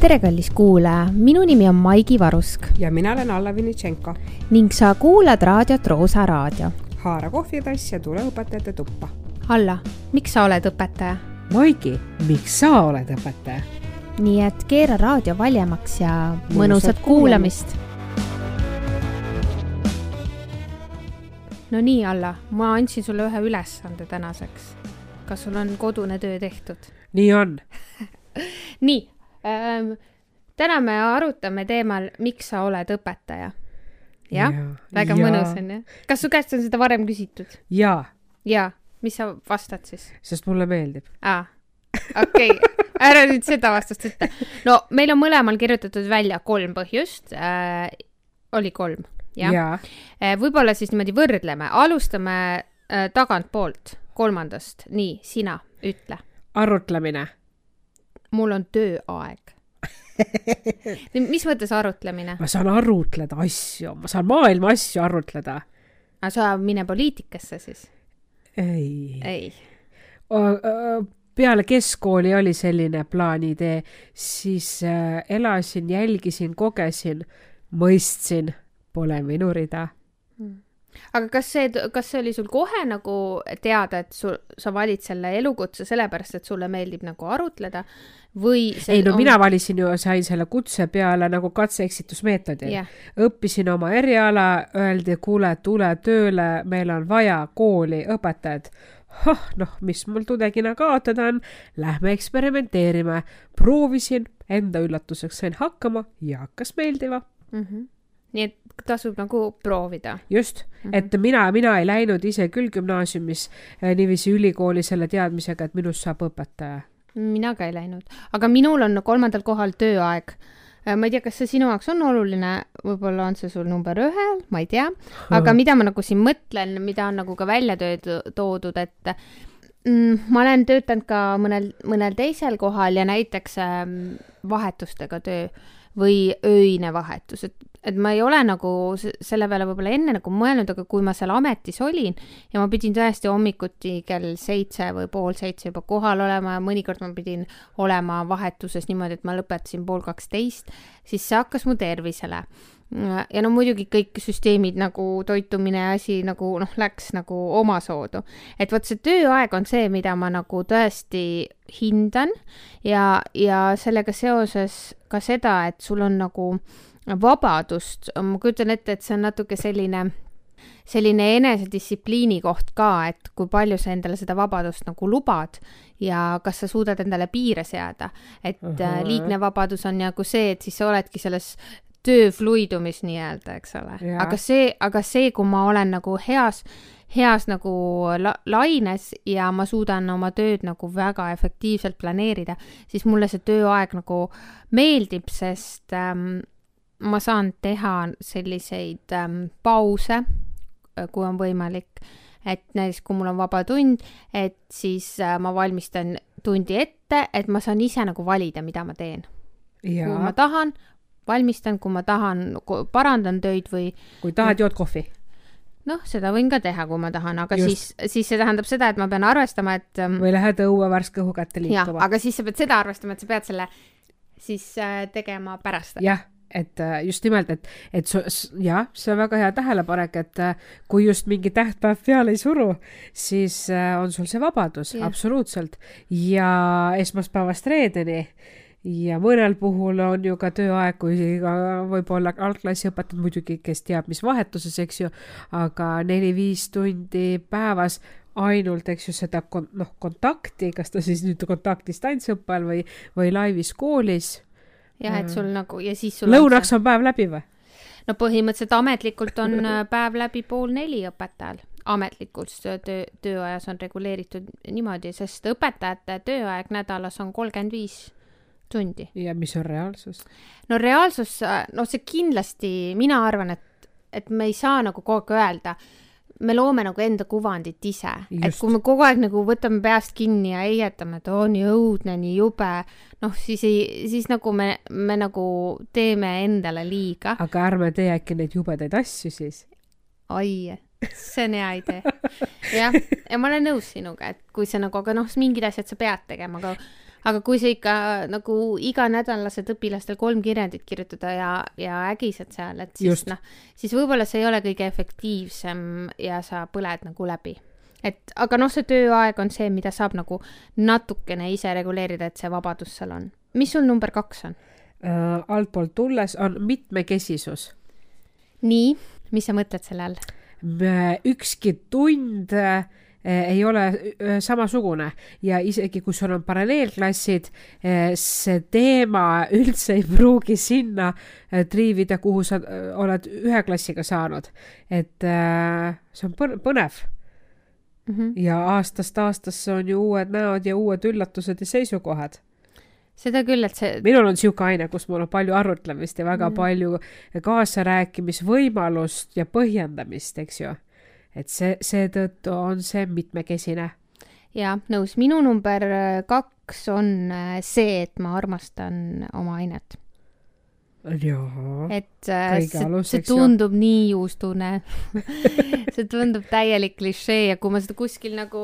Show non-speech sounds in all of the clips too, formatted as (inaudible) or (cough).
tere, kallis kuulaja, minu nimi on Maigi Varusk ja mina olen Alla Vinitšenko. ning sa kuulad raadiot Roosa Raadio. haara kohvitass ja tule õpetajate tuppa. Alla, miks sa oled õpetaja? Maigi, miks sa oled õpetaja? nii et keera raadio valjemaks ja mõnusat kuulamist. no nii, Alla, ma andsin sulle ühe ülesande tänaseks. kas sul on kodune töö tehtud? nii on (laughs) nii ähm,, täna me arutame teemal, miks sa oled õpetaja. jah ja,, väga ja. mõnus on ju. kas su käest on seda varem küsitud? jaa. jaa, mis sa vastad siis? sest mulle meeldib. aa, okei okay. ära nüüd seda vastust ütle. no meil on mõlemal kirjutatud välja kolm põhjust äh,. oli kolm, jah ja. äh,? võib-olla siis niimoodi võrdleme, alustame äh, tagantpoolt, kolmandast. nii, sina, ütle. arutlemine. Mul on tööaeg (laughs) mis mõttes arutlemine? ma saan arutleda asju, ma saan maailma asju arutleda. aga sa mine poliitikasse siis? ei. ei peale keskkooli oli selline plaanidee, siis äh, elasin, jälgisin, kogesin, mõistsin, pole minu rida mm. aga kas see, kas see oli sul kohe nagu teada, et sul, sa valid selle elukutse sellepärast, et sulle meeldib nagu arutleda või ei no on... mina valisin ju, sain selle kutse peale nagu katse-eksitusmeetodil yeah.. õppisin oma eriala, öeldi, kuule, tule tööle, meil on vaja kooli õpetajat oh, noh, mis mul tudengina kaotada on, lähme eksperimenteerime. proovisin, enda üllatuseks sain hakkama ja hakkas meeldima mm. -hmm. nii et tasub nagu proovida. just mm, -hmm. et mina, mina ei läinud ise küll gümnaasiumis äh, niiviisi ülikooli selle teadmisega, et minust saab õpetaja. Mina ka ei läinud, aga minul on kolmandal kohal tööaeg. Äh, ma ei tea, kas see sinu jaoks on oluline, võib-olla on see sul number ühel, ma ei tea, aga mida ma nagu siin mõtlen, mida on nagu ka välja toodud, et mm, ma olen töötanud ka mõnel, mõnel teisel kohal ja näiteks ähm, vahetustega töö või öine vahetus, et et ma ei ole nagu selle peale võib-olla enne nagu mõelnud, aga kui ma seal ametis olin ja ma pidin tõesti hommikuti kell seitse või pool seitse juba kohal olema ja mõnikord ma pidin olema vahetuses niimoodi, et ma lõpetasin pool kaksteist, siis see hakkas mu tervisele ja no muidugi kõik süsteemid nagu toitumine ja asi nagu noh, läks nagu omasoodu. et vot see tööaeg on see, mida ma nagu tõesti hindan ja, ja sellega seoses ka seda, et sul on nagu vabadust, ma kujutan ette, et see on natuke selline, selline enesedistsipliini koht ka, et kui palju sa endale seda vabadust nagu lubad ja kas sa suudad endale piire seada. et uh -huh. liigne vabadus on nagu see, et siis sa oledki selles töö fluidumis nii-öelda, eks ole. aga see, aga see, kui ma olen nagu heas, heas nagu la laines ja ma suudan oma tööd nagu väga efektiivselt planeerida, siis mulle see tööaeg nagu meeldib, sest ähm, ma saan teha selliseid ähm, pause, äh, kui on võimalik. et näiteks, kui mul on vaba tund, et siis äh, ma valmistan tundi ette, et ma saan ise nagu valida, mida ma teen. kui ma tahan, valmistan, kui ma tahan, parandan töid või. kui tahad, jood kohvi noh, seda võin ka teha, kui ma tahan, aga Just. siis, siis see tähendab seda, et ma pean arvestama, et ähm, või lähed õue värske õhu kätte liikuma. aga siis sa pead seda arvestama, et sa pead selle siis äh, tegema pärast. jah et äh, just nimelt, et, et jah, see on väga hea tähelepanek, et äh, kui just mingi tähtpäev peale ei suru, siis äh, on sul see vabadus yeah. absoluutselt ja esmaspäevast reedeni ja mõnel puhul on ju ka tööaeg, kui võib-olla algklassiõpetajad muidugi, kes teab, mis vahetuses, eks ju, aga neli-viis tundi päevas ainult, eks ju, seda kon-, noh, kontakti, kas ta siis nüüd kontaktdistantsõppel või, või laivis koolis jah, et sul nagu ja siis sul lõunaks on, see... on päev läbi või? no põhimõtteliselt ametlikult on äh, päev läbi pool neli õpetajal, ametlikult töö, tööajas on reguleeritud niimoodi, sest õpetajate tööaeg nädalas on kolmkümmend viis tundi. ja mis on reaalsus? no reaalsus, noh, see kindlasti, mina arvan, et, et me ei saa nagu kogu aeg öelda me loome nagu enda kuvandit ise, et kui me kogu aeg nagu võtame peast kinni ja heietame, et oo nii õudne, nii jube, noh, siis ei, siis nagu me, me nagu teeme endale liiga. aga ärme tee äkki neid jubedaid asju siis. oi, see on hea idee. jah, ja ma olen nõus sinuga, et kui sa nagu, aga noh, mingid asjad sa pead tegema, aga aga kui sa ikka nagu iganädal lased õpilastel kolm kirjandit kirjutada ja, ja ägised seal, et siis noh, siis võib-olla see ei ole kõige efektiivsem ja sa põled nagu läbi et aga noh, see tööaeg on see, mida saab nagu natukene ise reguleerida, et see vabadus seal on. mis sul number kaks on uh,? altpoolt tulles on mitmekesisus. nii, mis sa mõtled selle all? Ükski tund äh, ei ole äh, samasugune ja isegi kui sul on paralleelklassid, äh, see teema (laughs) üldse ei pruugi sinna triivida, kuhu sa oled ühe klassiga saanud. et see on põnev mm. -hmm. ja aastast aastasse on ju uued näod ja uued üllatused ja seisukohad seda küll, et see. minul on sihuke aine, kus mul on palju arutlemist ja väga mm. palju kaasarääkimisvõimalust ja põhjendamist, eks ju. et see, seetõttu on see mitmekesine. ja nõus, minu number kaks on äh, see, et ma armastan oma ainet et äh, see, see tundub ju. nii juustune (laughs) see tundub täielik klišee ja kui ma seda kuskil nagu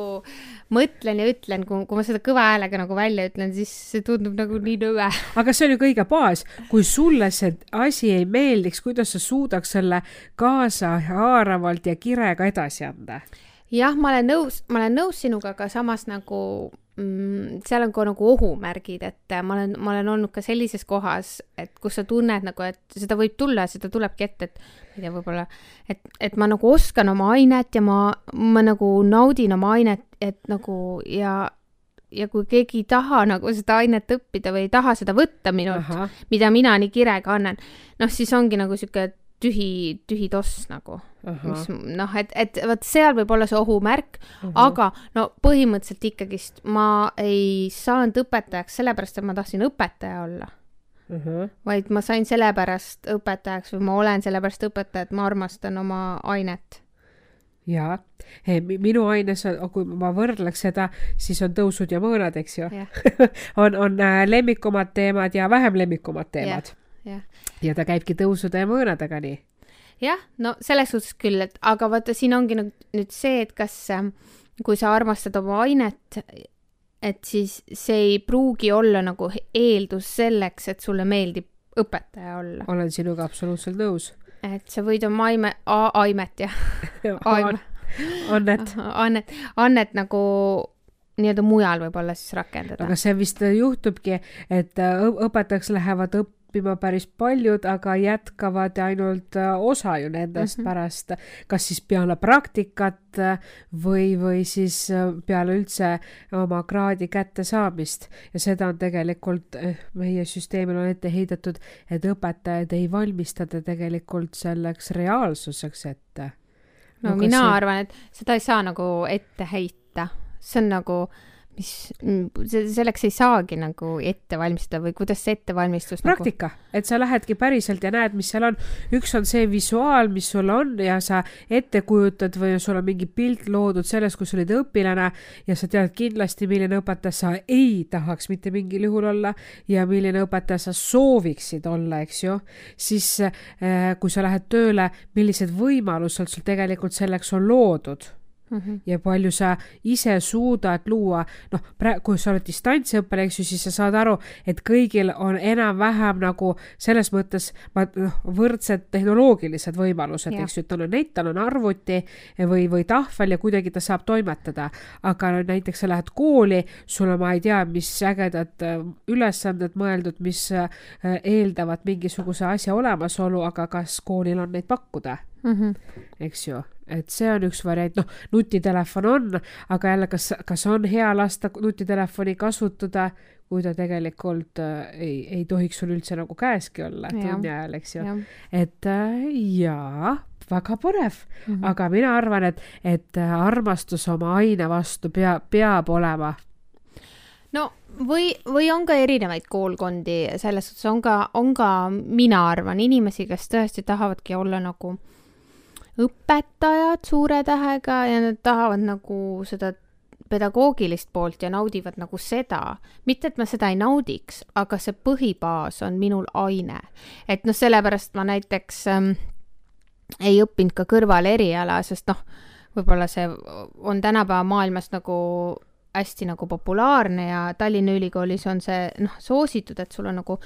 mõtlen ja ütlen, kui, kui ma seda kõva häälega nagu välja ütlen, siis see tundub nagu nii nõme. aga see on ju kõige baas, kui sulle see asi ei meeldiks, kuidas sa suudaks selle kaasahaaravalt ja kirega edasi anda? Jah, ma olen nõus, ma olen nõus sinuga, aga samas nagu mm, seal on ka nagu ohumärgid, et ma olen, ma olen olnud ka sellises kohas, et kus sa tunned nagu, et seda võib tulla, seda tulebki ette, et ma ei tea, võib-olla, et, et ma nagu oskan oma ainet ja ma, ma nagu naudin oma ainet, et nagu ja ja kui keegi ei taha nagu seda ainet õppida või ei taha seda võtta minult, mida mina nii kirega annan, noh, siis ongi nagu sihuke tühi, tühi toss nagu mis noh, et, et vot seal võib olla see ohumärk uh, -huh. aga no põhimõtteliselt ikkagist ma ei saanud õpetajaks sellepärast, et ma tahtsin õpetaja olla uh. -huh. vaid ma sain sellepärast õpetajaks või ma olen sellepärast õpetaja, et ma armastan oma ainet jaa, minu aines, kui ma võrdleks seda, siis on tõusud ja mõõnad, eks ju (laughs) on, on äh, lemmikumad teemad ja vähem lemmikumad teemad. Ja ta käibki tõusude ja mõõnadega nii jah, no selles suhtes küll, et aga vaata, siin ongi nüüd, nüüd see, et kas, ähm, kui sa armastad oma ainet, et siis see ei pruugi olla nagu eeldus selleks, et sulle meeldib õpetaja olla. olen sinuga absoluutselt nõus. et sa võid oma aime, aimet jah (laughs) aime. annet. (laughs) annet, annet nagu nii-öelda mujal võib-olla siis rakendada. aga see vist juhtubki, et äh, õpetajaks lähevad õppima õppima päris paljud, aga jätkavad ainult äh, osa ju nendest mm -hmm. pärast, kas siis peale praktikat äh, või, või siis äh, peale üldse oma kraadi kättesaamist. ja seda on tegelikult meie süsteemil on ette heidetud, et õpetajad ei valmista ta tegelikult selleks reaalsuseks ette. no, no mina see... arvan, et seda ei saa nagu ette heita, see on nagu mis, mm, selleks ei saagi nagu ette valmistada või kuidas see ettevalmistus nagu praktika nagu..., et sa lähedki päriselt ja näed, mis seal on. üks on see visuaal, mis sul on ja sa ette kujutad või sul on mingi pilt loodud sellest, kus olid õpilane ja sa tead kindlasti, milline õpetaja sa ei tahaks mitte mingil juhul olla ja milline õpetaja sa sooviksid olla, eks ju. siis äh, kui sa lähed tööle, millised võimalused sul tegelikult selleks on loodud mm -hmm. ja palju sa ise suudad luua, noh, praegu, kui sa oled distantsõppel, eks ju, siis sa saad aru, et kõigil on enam-vähem nagu selles mõttes noh, võrdsed tehnoloogilised võimalused, eks ju, et tal on net, tal on arvuti või, või tahvel ja kuidagi ta saab toimetada. aga no, näiteks sa lähed kooli, sul on, ma ei tea, mis ägedad äh, ülesanded mõeldud, mis äh, eeldavad mingisuguse asja olemasolu, aga kas koolil on neid pakkuda mm? -hmm. eks ju et see on üks variant, noh, nutitelefon on, aga jälle, kas, kas on hea lasta nutitelefoni kasutada, kui ta tegelikult äh, ei, ei tohiks sul üldse nagu käeski olla tunni ajal, eks ju. et äh, jaa, väga põnev. Mm, -hmm. aga mina arvan, et, et äh, armastus oma aine vastu peab, peab olema. No või, või on ka erinevaid koolkondi, selles suhtes on ka, on ka, mina arvan, inimesi, kes tõesti tahavadki olla nagu õpetajad suure tähega ja nad tahavad nagu seda pedagoogilist poolt ja naudivad nagu seda. mitte, et ma seda ei naudiks, aga see põhibaas on minul aine. et noh, sellepärast ma näiteks ähm, ei õppinud ka kõrval eriala, sest noh, võib-olla see on tänapäeva maailmas nagu hästi nagu populaarne ja Tallinna Ülikoolis on see noh, soositud, et sul on nagu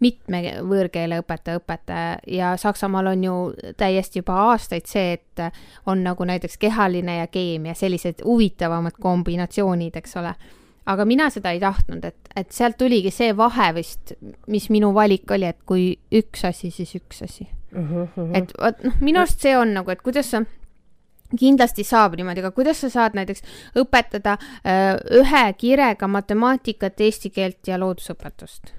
mitme võõrkeele õpetaja õpetaja ja Saksamaal on ju täiesti juba aastaid see, et on nagu näiteks kehaline ja keemia, sellised huvitavamad kombinatsioonid, eks ole. aga mina seda ei tahtnud, et, et sealt tuligi see vahe vist, mis minu valik oli, et kui üks asi, siis üks asi uh -huh. et vot noh, minu arust see on nagu, et kuidas sa kindlasti saab niimoodi, aga kuidas sa saad näiteks õpetada öö, äh, ühe kirega matemaatikat, eesti keelt ja loodusõpetust?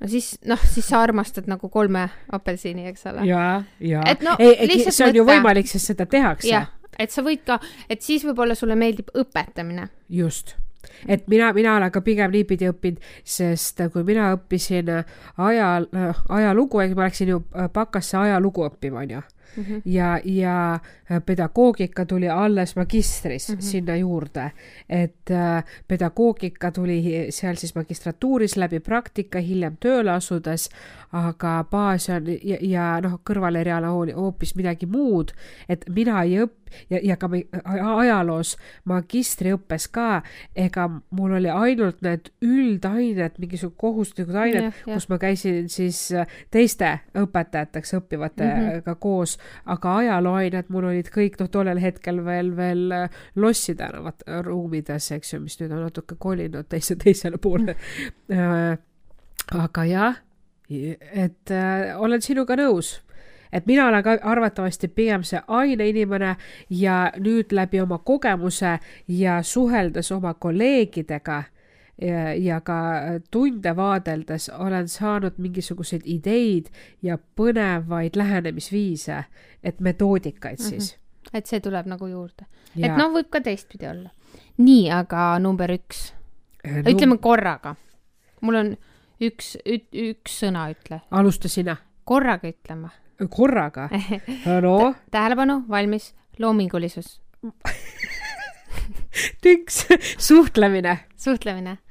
No siis, noh, siis sa armastad nagu kolme apelsini, eks ole. ja, ja. No, ei, ei, see on mõte. ju võimalik, sest seda tehakse. et sa võid ka, et siis võib-olla sulle meeldib õpetamine. just et mina, mina olen ka pigem niipidi õppinud, sest kui mina õppisin ajal, ajalugu, ma läksin ju bakasse ajalugu õppima, onju mm. -hmm. ja, ja äh, pedagoogika tuli alles magistris mm -hmm. sinna juurde, et äh, pedagoogika tuli seal siis magistratuuris läbi praktika, hiljem tööle asudes, aga baas on ja, ja noh, kõrvaleriala hoopis midagi muud, et mina ei õppi ja, ja ka ajaloos magistriõppes ka, ega mul oli ainult need üldained, mingisugused kohustuslikud ained, kus ma käisin siis teiste õpetajateks õppivatega mm -hmm. koos, aga ajalooained mul olid kõik noh, tollel hetkel veel, veel Lossi tänavat ruumides, eks ju, mis nüüd on natuke kolinud teise, teisele poole. -hmm. (laughs) aga jah, et äh, olen sinuga nõus et mina olen ka arvatavasti pigem see aineinimene ja nüüd läbi oma kogemuse ja suheldes oma kolleegidega ja, ja ka tunde vaadeldes olen saanud mingisuguseid ideid ja põnevaid lähenemisviise, et metoodikaid mhm. siis mm. -hmm. et see tuleb nagu juurde. et noh, võib ka teistpidi olla. nii, aga number üks äh, no,. ütleme korraga. mul on üks, üks sõna, ütle. alusta sina. korraga ütleme korraga? (laughs) no tähelepanu, valmis, loomingulisus (laughs) tüks, suhtlemine. suhtlemine äh,.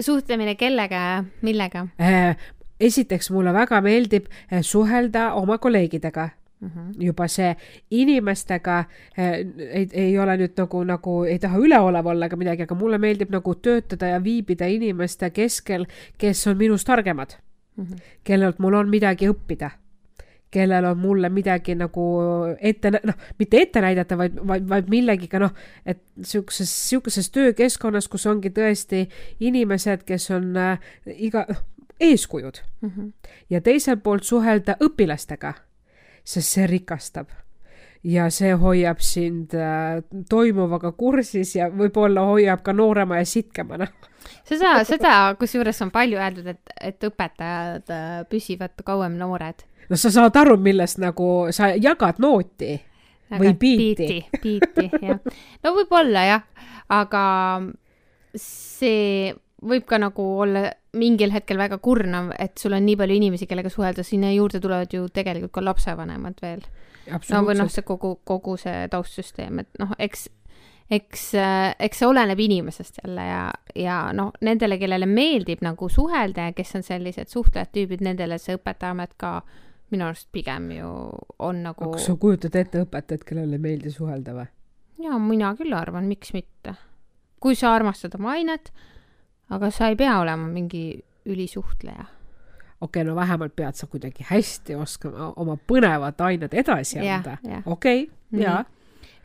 Suhtlemine kellega, millega äh,? esiteks mulle väga meeldib äh, suhelda oma kolleegidega Mm -hmm. juba see inimestega äh, ei, ei ole nüüd nagu, nagu ei taha üleolev olla ega midagi, aga mulle meeldib nagu töötada ja viibida inimeste keskel, kes on minust targemad mm, -hmm. kellelt mul on midagi õppida, kellel on mulle midagi nagu ette, noh, mitte ette näidata, vaid, vaid, vaid millegiga, noh, et sihukeses, sihukeses töökeskkonnas, kus ongi tõesti inimesed, kes on äh, iga, noh, eeskujud mm. -hmm. ja teiselt poolt suhelda õpilastega, sest see rikastab ja see hoiab sind äh, toimuvaga kursis ja võib-olla hoiab ka noorema ja sitkemana seda, seda kusjuures on palju öeldud, et, et õpetajad äh, püsivad kauem noored. No sa saad aru, millest nagu sa jagad nooti või biiti. biiti, jah. no võib-olla jah, aga see võib ka nagu olla mingil hetkel väga kurnav, et sul on nii palju inimesi, kellega suhelda, sinna juurde tulevad ju tegelikult ka lapsevanemad veel. no või noh, see kogu, kogu see taustsüsteem, et noh, eks eks, äh, eks see oleneb inimesest jälle ja, ja noh, nendele, kellele meeldib nagu suhelda ja kes on sellised suhtlejad tüübid, nendele see õpetajaamet ka minu arust pigem ju on nagu. kas sa kujutad ette õpetajat, kellele ei meeldi suhelda või? ja mina küll arvan, miks mitte. kui sa armastad oma ainet, aga sa ei pea olema mingi ülisuhtleja okei okay,, no vähemalt pead sa kuidagi hästi oskama oma põnevat ainet edasi anda. okei, jaa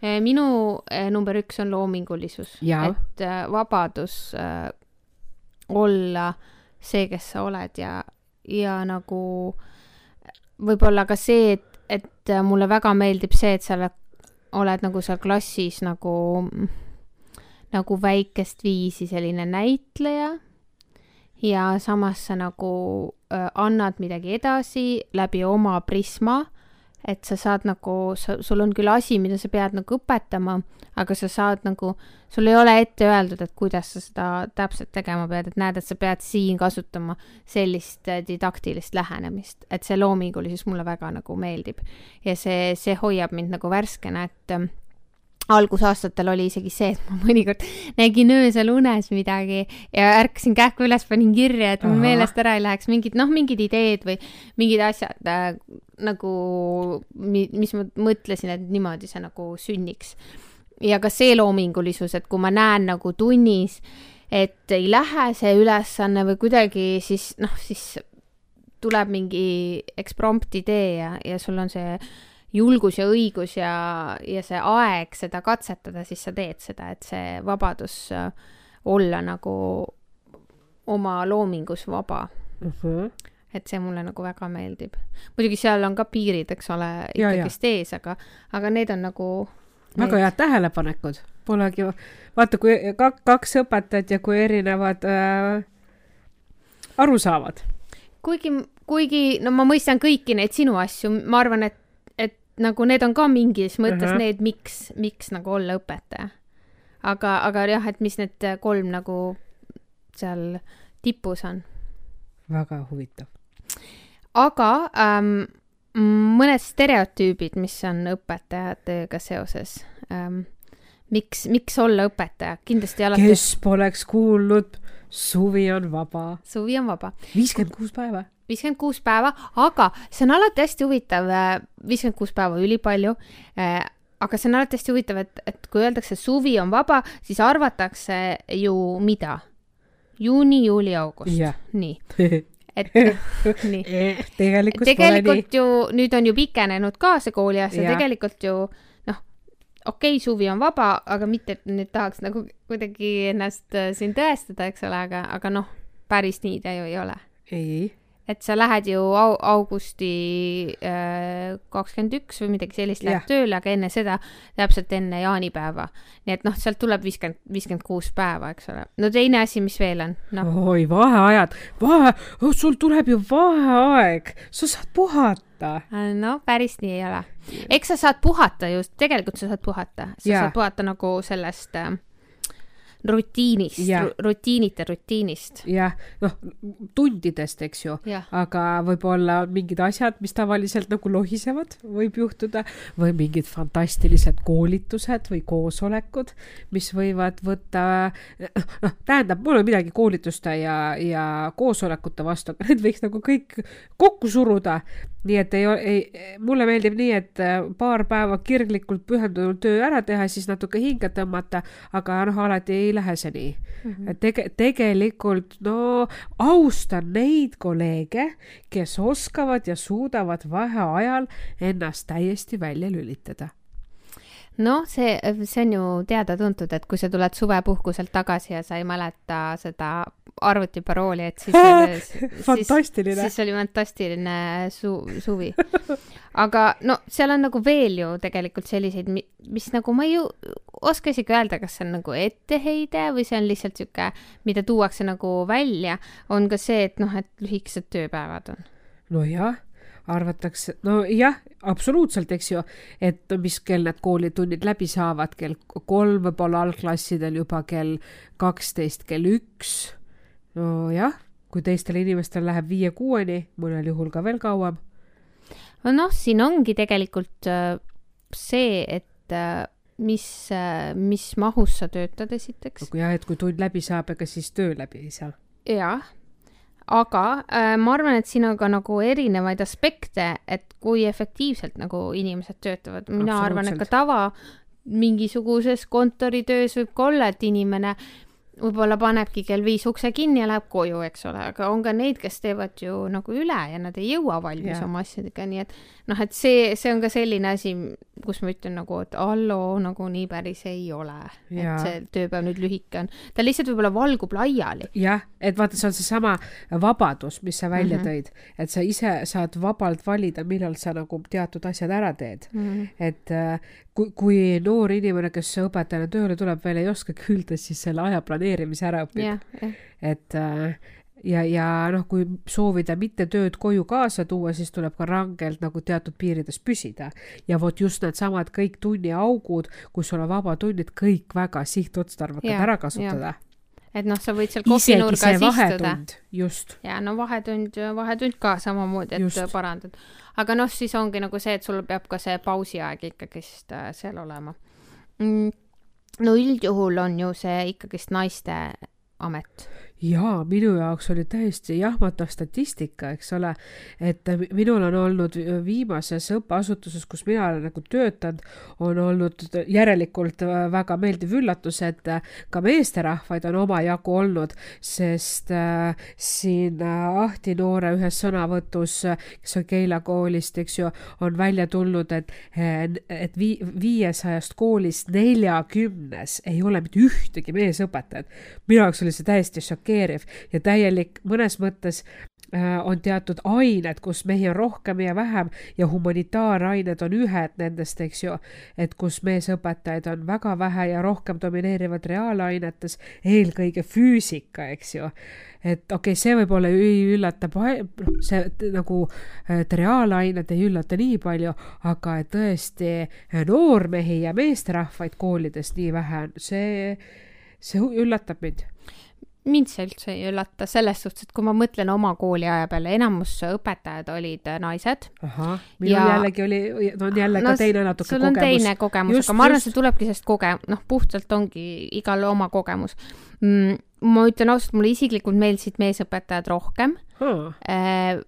Eh, minu eh, number üks on loomingulisus, et eh, vabadus olla see, kes sa oled ja, ja nagu võib-olla ka see, et, et mulle väga meeldib see, et sa oled nagu seal klassis nagu, nagu väikest viisi selline näitleja. Ja samas sa nagu äh, annad midagi edasi läbi oma prisma et sa saad nagu, sa, sul on küll asi, mida sa pead nagu õpetama, aga sa saad nagu, sul ei ole ette öeldud, et kuidas sa seda täpselt tegema pead, et näed, et sa pead siin kasutama sellist äh, didaktilist lähenemist, et see loomingulisus mulle väga nagu meeldib. ja see, see hoiab mind nagu värskena, et ähm, algusaastatel oli isegi see, et ma mõnikord nägin öösel unes midagi ja ärkasin kähku üles, panin kirja, et mul meelest ära ei läheks mingid, noh, mingid ideed või mingid asjad äh, nagu, mis ma mõtlesin, et niimoodi see nagu sünniks. ja ka see loomingulisus, et kui ma näen nagu tunnis, et ei lähe see ülesanne või kuidagi, siis noh, siis tuleb mingi eksprompt idee ja, ja sul on see julgus ja õigus ja, ja see aeg seda katsetada, siis sa teed seda, et see vabadus äh, olla nagu oma loomingus vaba uh. -huh. et see mulle nagu väga meeldib. muidugi seal on ka piirid, eks ole, ikkagist ees, aga, aga need on nagu väga head tähelepanekud, polegi, vaata, kui kaks õpetajat ja kui erinevad äh, aru saavad. kuigi, kuigi no ma mõistan kõiki neid sinu asju, ma arvan, et nagu need on ka mingis mõttes uh -huh. need, miks, miks nagu olla õpetaja. aga, aga jah, et mis need kolm nagu seal tipus on. väga huvitav. aga ähm, mõned stereotüübid, mis on õpetajatööga seoses ähm,. miks, miks olla õpetaja, kindlasti alati. kes poleks kuulnud, suvi on vaba. suvi on vaba. viiskümmend kuus päeva. Viiskümmend kuus päeva, aga see on alati hästi huvitav, äh, viiskümmend kuus päeva ülipalju äh, aga see on alati hästi huvitav, et, et kui öeldakse suvi on vaba, siis arvatakse ju mida? juuni, juuli, august. nii (laughs) et nii. tegelikult, tegelikult ju nüüd on ju pikenenud ka see kooliaasta, tegelikult ju noh, okei okay,, suvi on vaba, aga mitte, et nüüd tahaks nagu kuidagi ennast äh, siin tõestada, eks ole, aga, aga noh, päris nii ta ju ei ole. ei et sa lähed ju au augusti äh, kakskümmend üks või midagi sellist läheb yeah. tööle, aga enne seda, täpselt enne jaanipäeva. nii et noh, sealt tuleb viiskümmend, viiskümmend kuus päeva, eks ole. no teine asi, mis veel on no.? oi, vaheajad, vahe oh,, sul tuleb ju vaheaeg, sa saad puhata. Äh, no päris nii ei ole. eks sa saad puhata just, tegelikult sa saad puhata, sa yeah. saad puhata nagu sellest äh, rutiinist, rutiinita rutiinist. jah, noh, tundidest, eks ju, aga võib-olla mingid asjad, mis tavaliselt nagu lohisevad, võib juhtuda, või mingid fantastilised koolitused või koosolekud, mis võivad võtta, noh, tähendab, mul ei ole midagi koolituste ja, ja koosolekute vastu, aga need võiks nagu kõik kokku suruda. Nii et ei, ei, mulle meeldib nii, et paar päeva kirglikult pühendunult töö ära teha, siis natuke hinge tõmmata, aga noh, alati ei lähe see nii mm. -hmm. et tege-, tegelikult no austan neid kolleege, kes oskavad ja suudavad vaheajal ennast täiesti välja lülitada noh, see, see on ju teada-tuntud, et kui sa tuled suvepuhkuselt tagasi ja sa ei mäleta seda arvutiparooli, et siis (laughs) fantastiline. siis oli fantastiline su-, suvi. aga no seal on nagu veel ju tegelikult selliseid, mis nagu ma ei oska isegi öelda, kas see on nagu etteheide või see on lihtsalt sihuke, mida tuuakse nagu välja, on ka see, et noh, et lühikesed tööpäevad on. nojah arvatakse, nojah, absoluutselt, eks ju, et mis kell need koolitunnid läbi saavad, kell kolm, võib-olla algklassidel juba kell kaksteist, kell üks nojah, kui teistel inimestel läheb viie-kuueni, mõnel juhul ka veel kauem. noh, siin ongi tegelikult äh, see, et äh, mis, äh, mis mahus sa töötad esiteks. jah, et kui tund läbi saab, ega siis töö läbi ei saa. jah, aga äh, ma arvan, et siin on ka nagu erinevaid aspekte, et kui efektiivselt nagu inimesed töötavad. mina arvan, et ka tava mingisuguses kontoritöös võib ka olla, et inimene võib-olla panebki kell viis ukse kinni ja läheb koju, eks ole, aga on ka neid, kes teevad ju nagu üle ja nad ei jõua valmis ja. oma asjadega, nii et noh, et see, see on ka selline asi, kus ma ütlen nagu, et halloo, nagu nii päris ei ole. et see tööpäev nüüd lühike on. ta lihtsalt võib-olla valgub laiali. jah, et vaata, see on seesama vabadus, mis sa välja mm -hmm. tõid, et sa ise saad vabalt valida, millal sa nagu teatud asjad ära teed mm. -hmm. et äh, kui, kui noor inimene, kes õpetajana tööle tuleb, veel ei oska küll, ta siis selle aja planeerimise ära õpib yeah,. Yeah. et äh, ja, ja noh, kui soovida mitte tööd koju kaasa tuua, siis tuleb ka rangelt nagu teatud piirides püsida. ja vot just needsamad kõik tunniaugud, kus sul on vabatunnid, kõik väga sihtotstarbekad ära kasutada et noh, sa võid seal kohvinurgas istuda. just. ja no vahetund, vahetund ka samamoodi, et just. parandad. aga noh, siis ongi nagu see, et sul peab ka see pausiaeg ikkagist äh, seal olema mm,. no üldjuhul on ju see ikkagist naiste amet jaa, minu jaoks oli täiesti jahmatav statistika, eks ole, et minul on olnud viimases õppeasutuses, kus mina olen nagu töötanud, on olnud järelikult väga meeldiv üllatus, et ka meesterahvaid on omajagu olnud, sest äh, siin äh, Ahti Noore ühes sõnavõtus, kes on Keila koolist, eks ju, on välja tulnud, et, et vii-, viiesajast koolist neljakümnes ei ole mitte ühtegi meesõpetajat. minu jaoks oli see täiesti šokeeriv šokeeriv ja täielik mõnes mõttes äh, on teatud ained, kus mehi on rohkem ja vähem ja humanitaarained on ühed nendest, eks ju, et kus meesõpetajaid on väga vähe ja rohkem domineerivad reaalainetes, eelkõige füüsika, eks ju. et okei okay,, see võib-olla ei üllata, noh, see nagu, et reaalained ei üllata nii palju, aga et tõesti noormehi ja meesterahvaid koolides nii vähe on, see, see üllatab mind mind see üldse ei üllata, selles suhtes, et kui ma mõtlen oma kooliaja peale, enamus õpetajad olid äh, naised. ahah, minul ja... jällegi oli, on jälle no, ka teine natuke sul on kogemus. teine kogemus, aga ma arvan, see tulebki sellest koge-, noh, puhtalt ongi igal oma kogemus mm,. ma ütlen ausalt, mulle isiklikult meeldisid meesõpetajad rohkem hmm.. Äh,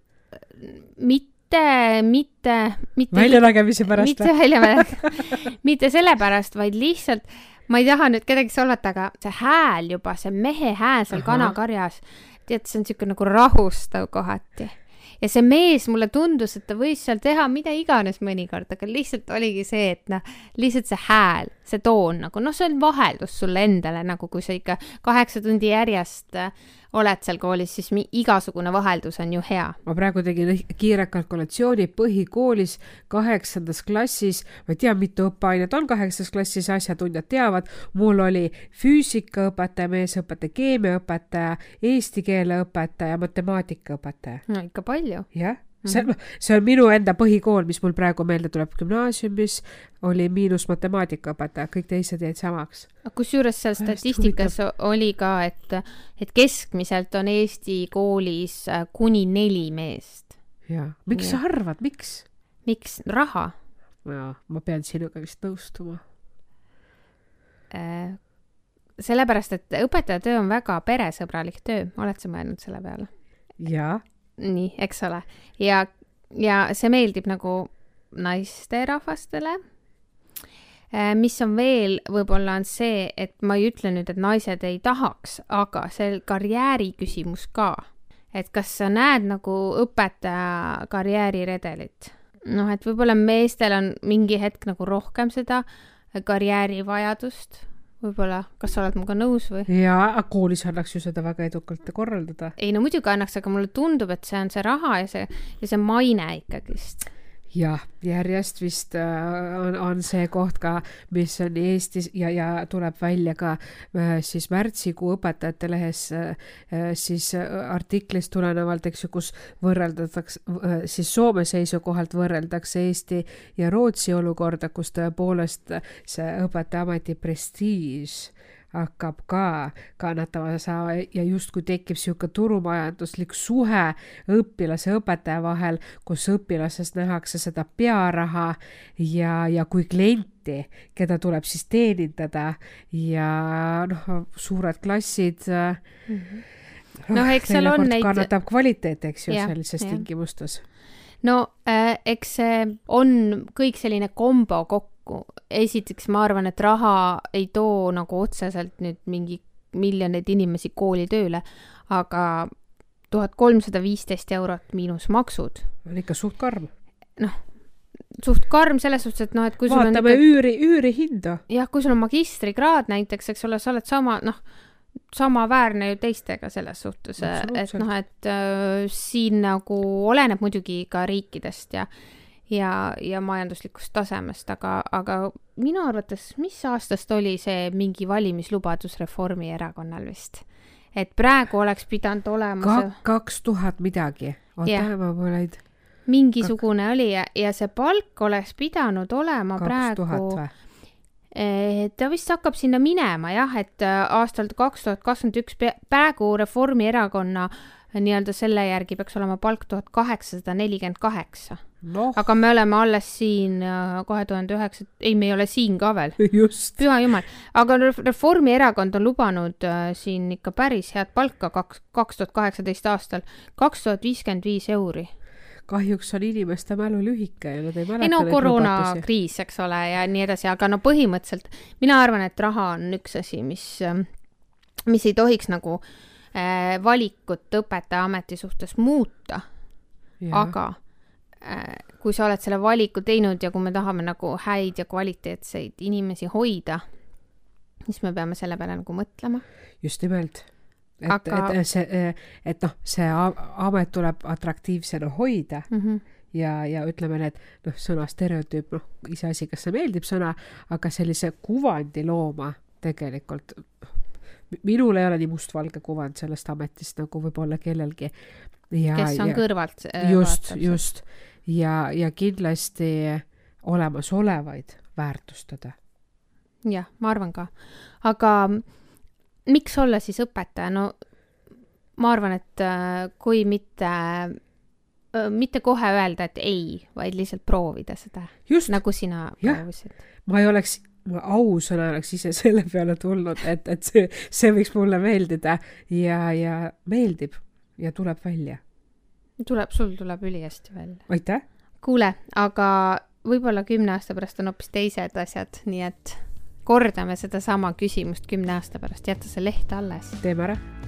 mitte, mitte, mitte. väljanägemise pärast mitte väljanägemise (laughs) mitte sellepärast, vaid lihtsalt ma ei taha nüüd kedagi solvata, aga see hääl juba, see mehe hääl seal Aha. kanakarjas, tead, see on niisugune nagu rahustav kohati. ja see mees, mulle tundus, et ta võis seal teha mida iganes mõnikord, aga lihtsalt oligi see, et noh, lihtsalt see hääl, see toon nagu noh, see on vaheldus sulle endale nagu, kui sa ikka kaheksa tundi järjest äh, oled seal koolis, siis igasugune vaheldus on ju hea. ma praegu tegin kiire kalkulatsiooni põhikoolis kaheksandas klassis, ma ei tea, mitu õppeainet on kaheksandas klassis, asjatundjad teavad, mul oli füüsikaõpetaja, meesõpetaja, keemiaõpetaja, eesti keele õpetaja, matemaatikaõpetaja. no ikka palju. jah see, mhm. see on minu enda põhikool, mis mul praegu meelde tuleb, gümnaasiumis oli miinus matemaatikaõpetaja, kõik teised jäid samaks. kusjuures seal statistikas oli ka, et, et keskmiselt on Eesti koolis äh, kuni neli meest. jaa, miks ja. sa arvad, miks? miks? raha. jaa, ma pean sinuga vist nõustuma äh, sellepärast, et õpetaja töö on väga peresõbralik töö, oled sa mõelnud selle peale? jaa nii, eks ole. ja, ja see meeldib nagu naisterahvastele. Äh, mis on veel, võib-olla on see, et ma ei ütle nüüd, et naised ei tahaks, aga see karjääri küsimus ka. et kas sa näed nagu õpetaja karjääriredelit? noh, et võib-olla meestel on mingi hetk nagu rohkem seda karjäärivajadust võib-olla, kas sa oled minuga nõus või? jaa, koolis annaks ju seda väga edukalt korraldada. ei no muidugi annaks, aga mulle tundub, et see on see raha ja see, ja see maine ikkagist jah, järjest vist äh, on, on see koht ka, mis on Eestis ja, ja tuleb välja ka äh, siis märtsikuu õpetajate lehes äh, siis artiklist tulenevalt, eks ju, kus võrreldatakse, siis Soome seisukohalt võrreldakse Eesti ja Rootsi olukorda, kus tõepoolest see õpetajaameti prestiiž hakkab ka kannatama saama ja justkui tekib niisugune turumajanduslik suhe õpilase ja õpetaja vahel, kus õpilasest nähakse seda pearaha ja, ja kui klienti, keda tuleb siis teenindada ja noh, suured klassid mm. -hmm. noh no,, eks seal on neid. kannatab kvaliteet, eks ju, sellises tingimustes no äh, eks see on kõik selline kombo kokku kokku. esiteks ma arvan, et raha ei too nagu otseselt nüüd mingi miljoneid inimesi kooli tööle, aga tuhat kolmsada viisteist eurot miinus maksud. on ikka suht karm. noh, suht karm selles suhtes, et noh, et kui vaatame sul on ikka... üüri, üürihinda. jah, kui sul on magistrikraad näiteks, eks ole, sa oled sama, noh, samaväärne ju teistega selles suhtes, et noh, et äh, siin nagu oleneb muidugi ka riikidest ja ja, ja majanduslikust tasemest, aga, aga minu arvates, mis aastast oli see mingi valimislubadus Reformierakonnal vist? et praegu oleks pidanud olema Ka, kaks tuhat midagi, oota ma pole neid mingisugune Kak... oli ja, ja see palk oleks pidanud olema praegu ta vist hakkab sinna minema jah, et äh, aastal kaks tuhat kakskümmend üks, praegu Reformierakonna nii-öelda selle järgi peaks olema palk tuhat kaheksasada nelikümmend kaheksa noh, aga me oleme alles siin kahe tuhande üheksa, ei, me ei ole siin ka veel. (laughs) just. püha jumal, aga Ref- Reformierakond on lubanud äh, siin ikka päris head palka kaks, kaks tuhat kaheksateist aastal, kaks tuhat viiskümmend viis euri. kahjuks on inimeste mälu lühike ja nad ei mäleta ei no koroonakriis, eks ole, ja nii edasi, aga no põhimõtteliselt mina arvan, et raha on üks asi, mis, mis ei tohiks nagu äh, valikut õpetajaameti suhtes muuta, aga äh, kui sa oled selle valiku teinud ja kui me tahame nagu häid ja kvaliteetseid inimesi hoida, siis me peame selle peale nagu mõtlema. just nimelt. et Aga- et see, et noh, see amet tuleb atraktiivsena hoida Mm -hmm. ja, ja ütleme need noh, sõna stereotüüp, noh, iseasi, kas see meeldib sõna, aga sellise kuvandi looma tegelikult. Minul ei ole nii mustvalge kuvand sellest ametist nagu võib-olla kellelgi. kes on kõrvalt äh, just, just ja, ja kindlasti olemasolevaid väärtustada. jah, ma arvan ka. aga miks olla siis õpetaja, no ma arvan, et äh, kui mitte, mitte kohe öelda, et ei, vaid lihtsalt proovida seda, nagu sina Jah. proovisid. ma ei oleks, ma ausõna oleks ise selle peale tulnud, et, et see, see võiks mulle meeldida ja, ja meeldib ja tuleb välja. tuleb, sul tuleb ülihästi välja. aitäh, kuule, aga võib-olla kümne aasta pärast on hoopis teised asjad, nii et kordame sedasama küsimust kümne aasta pärast, jäta see leht alles. teeme ära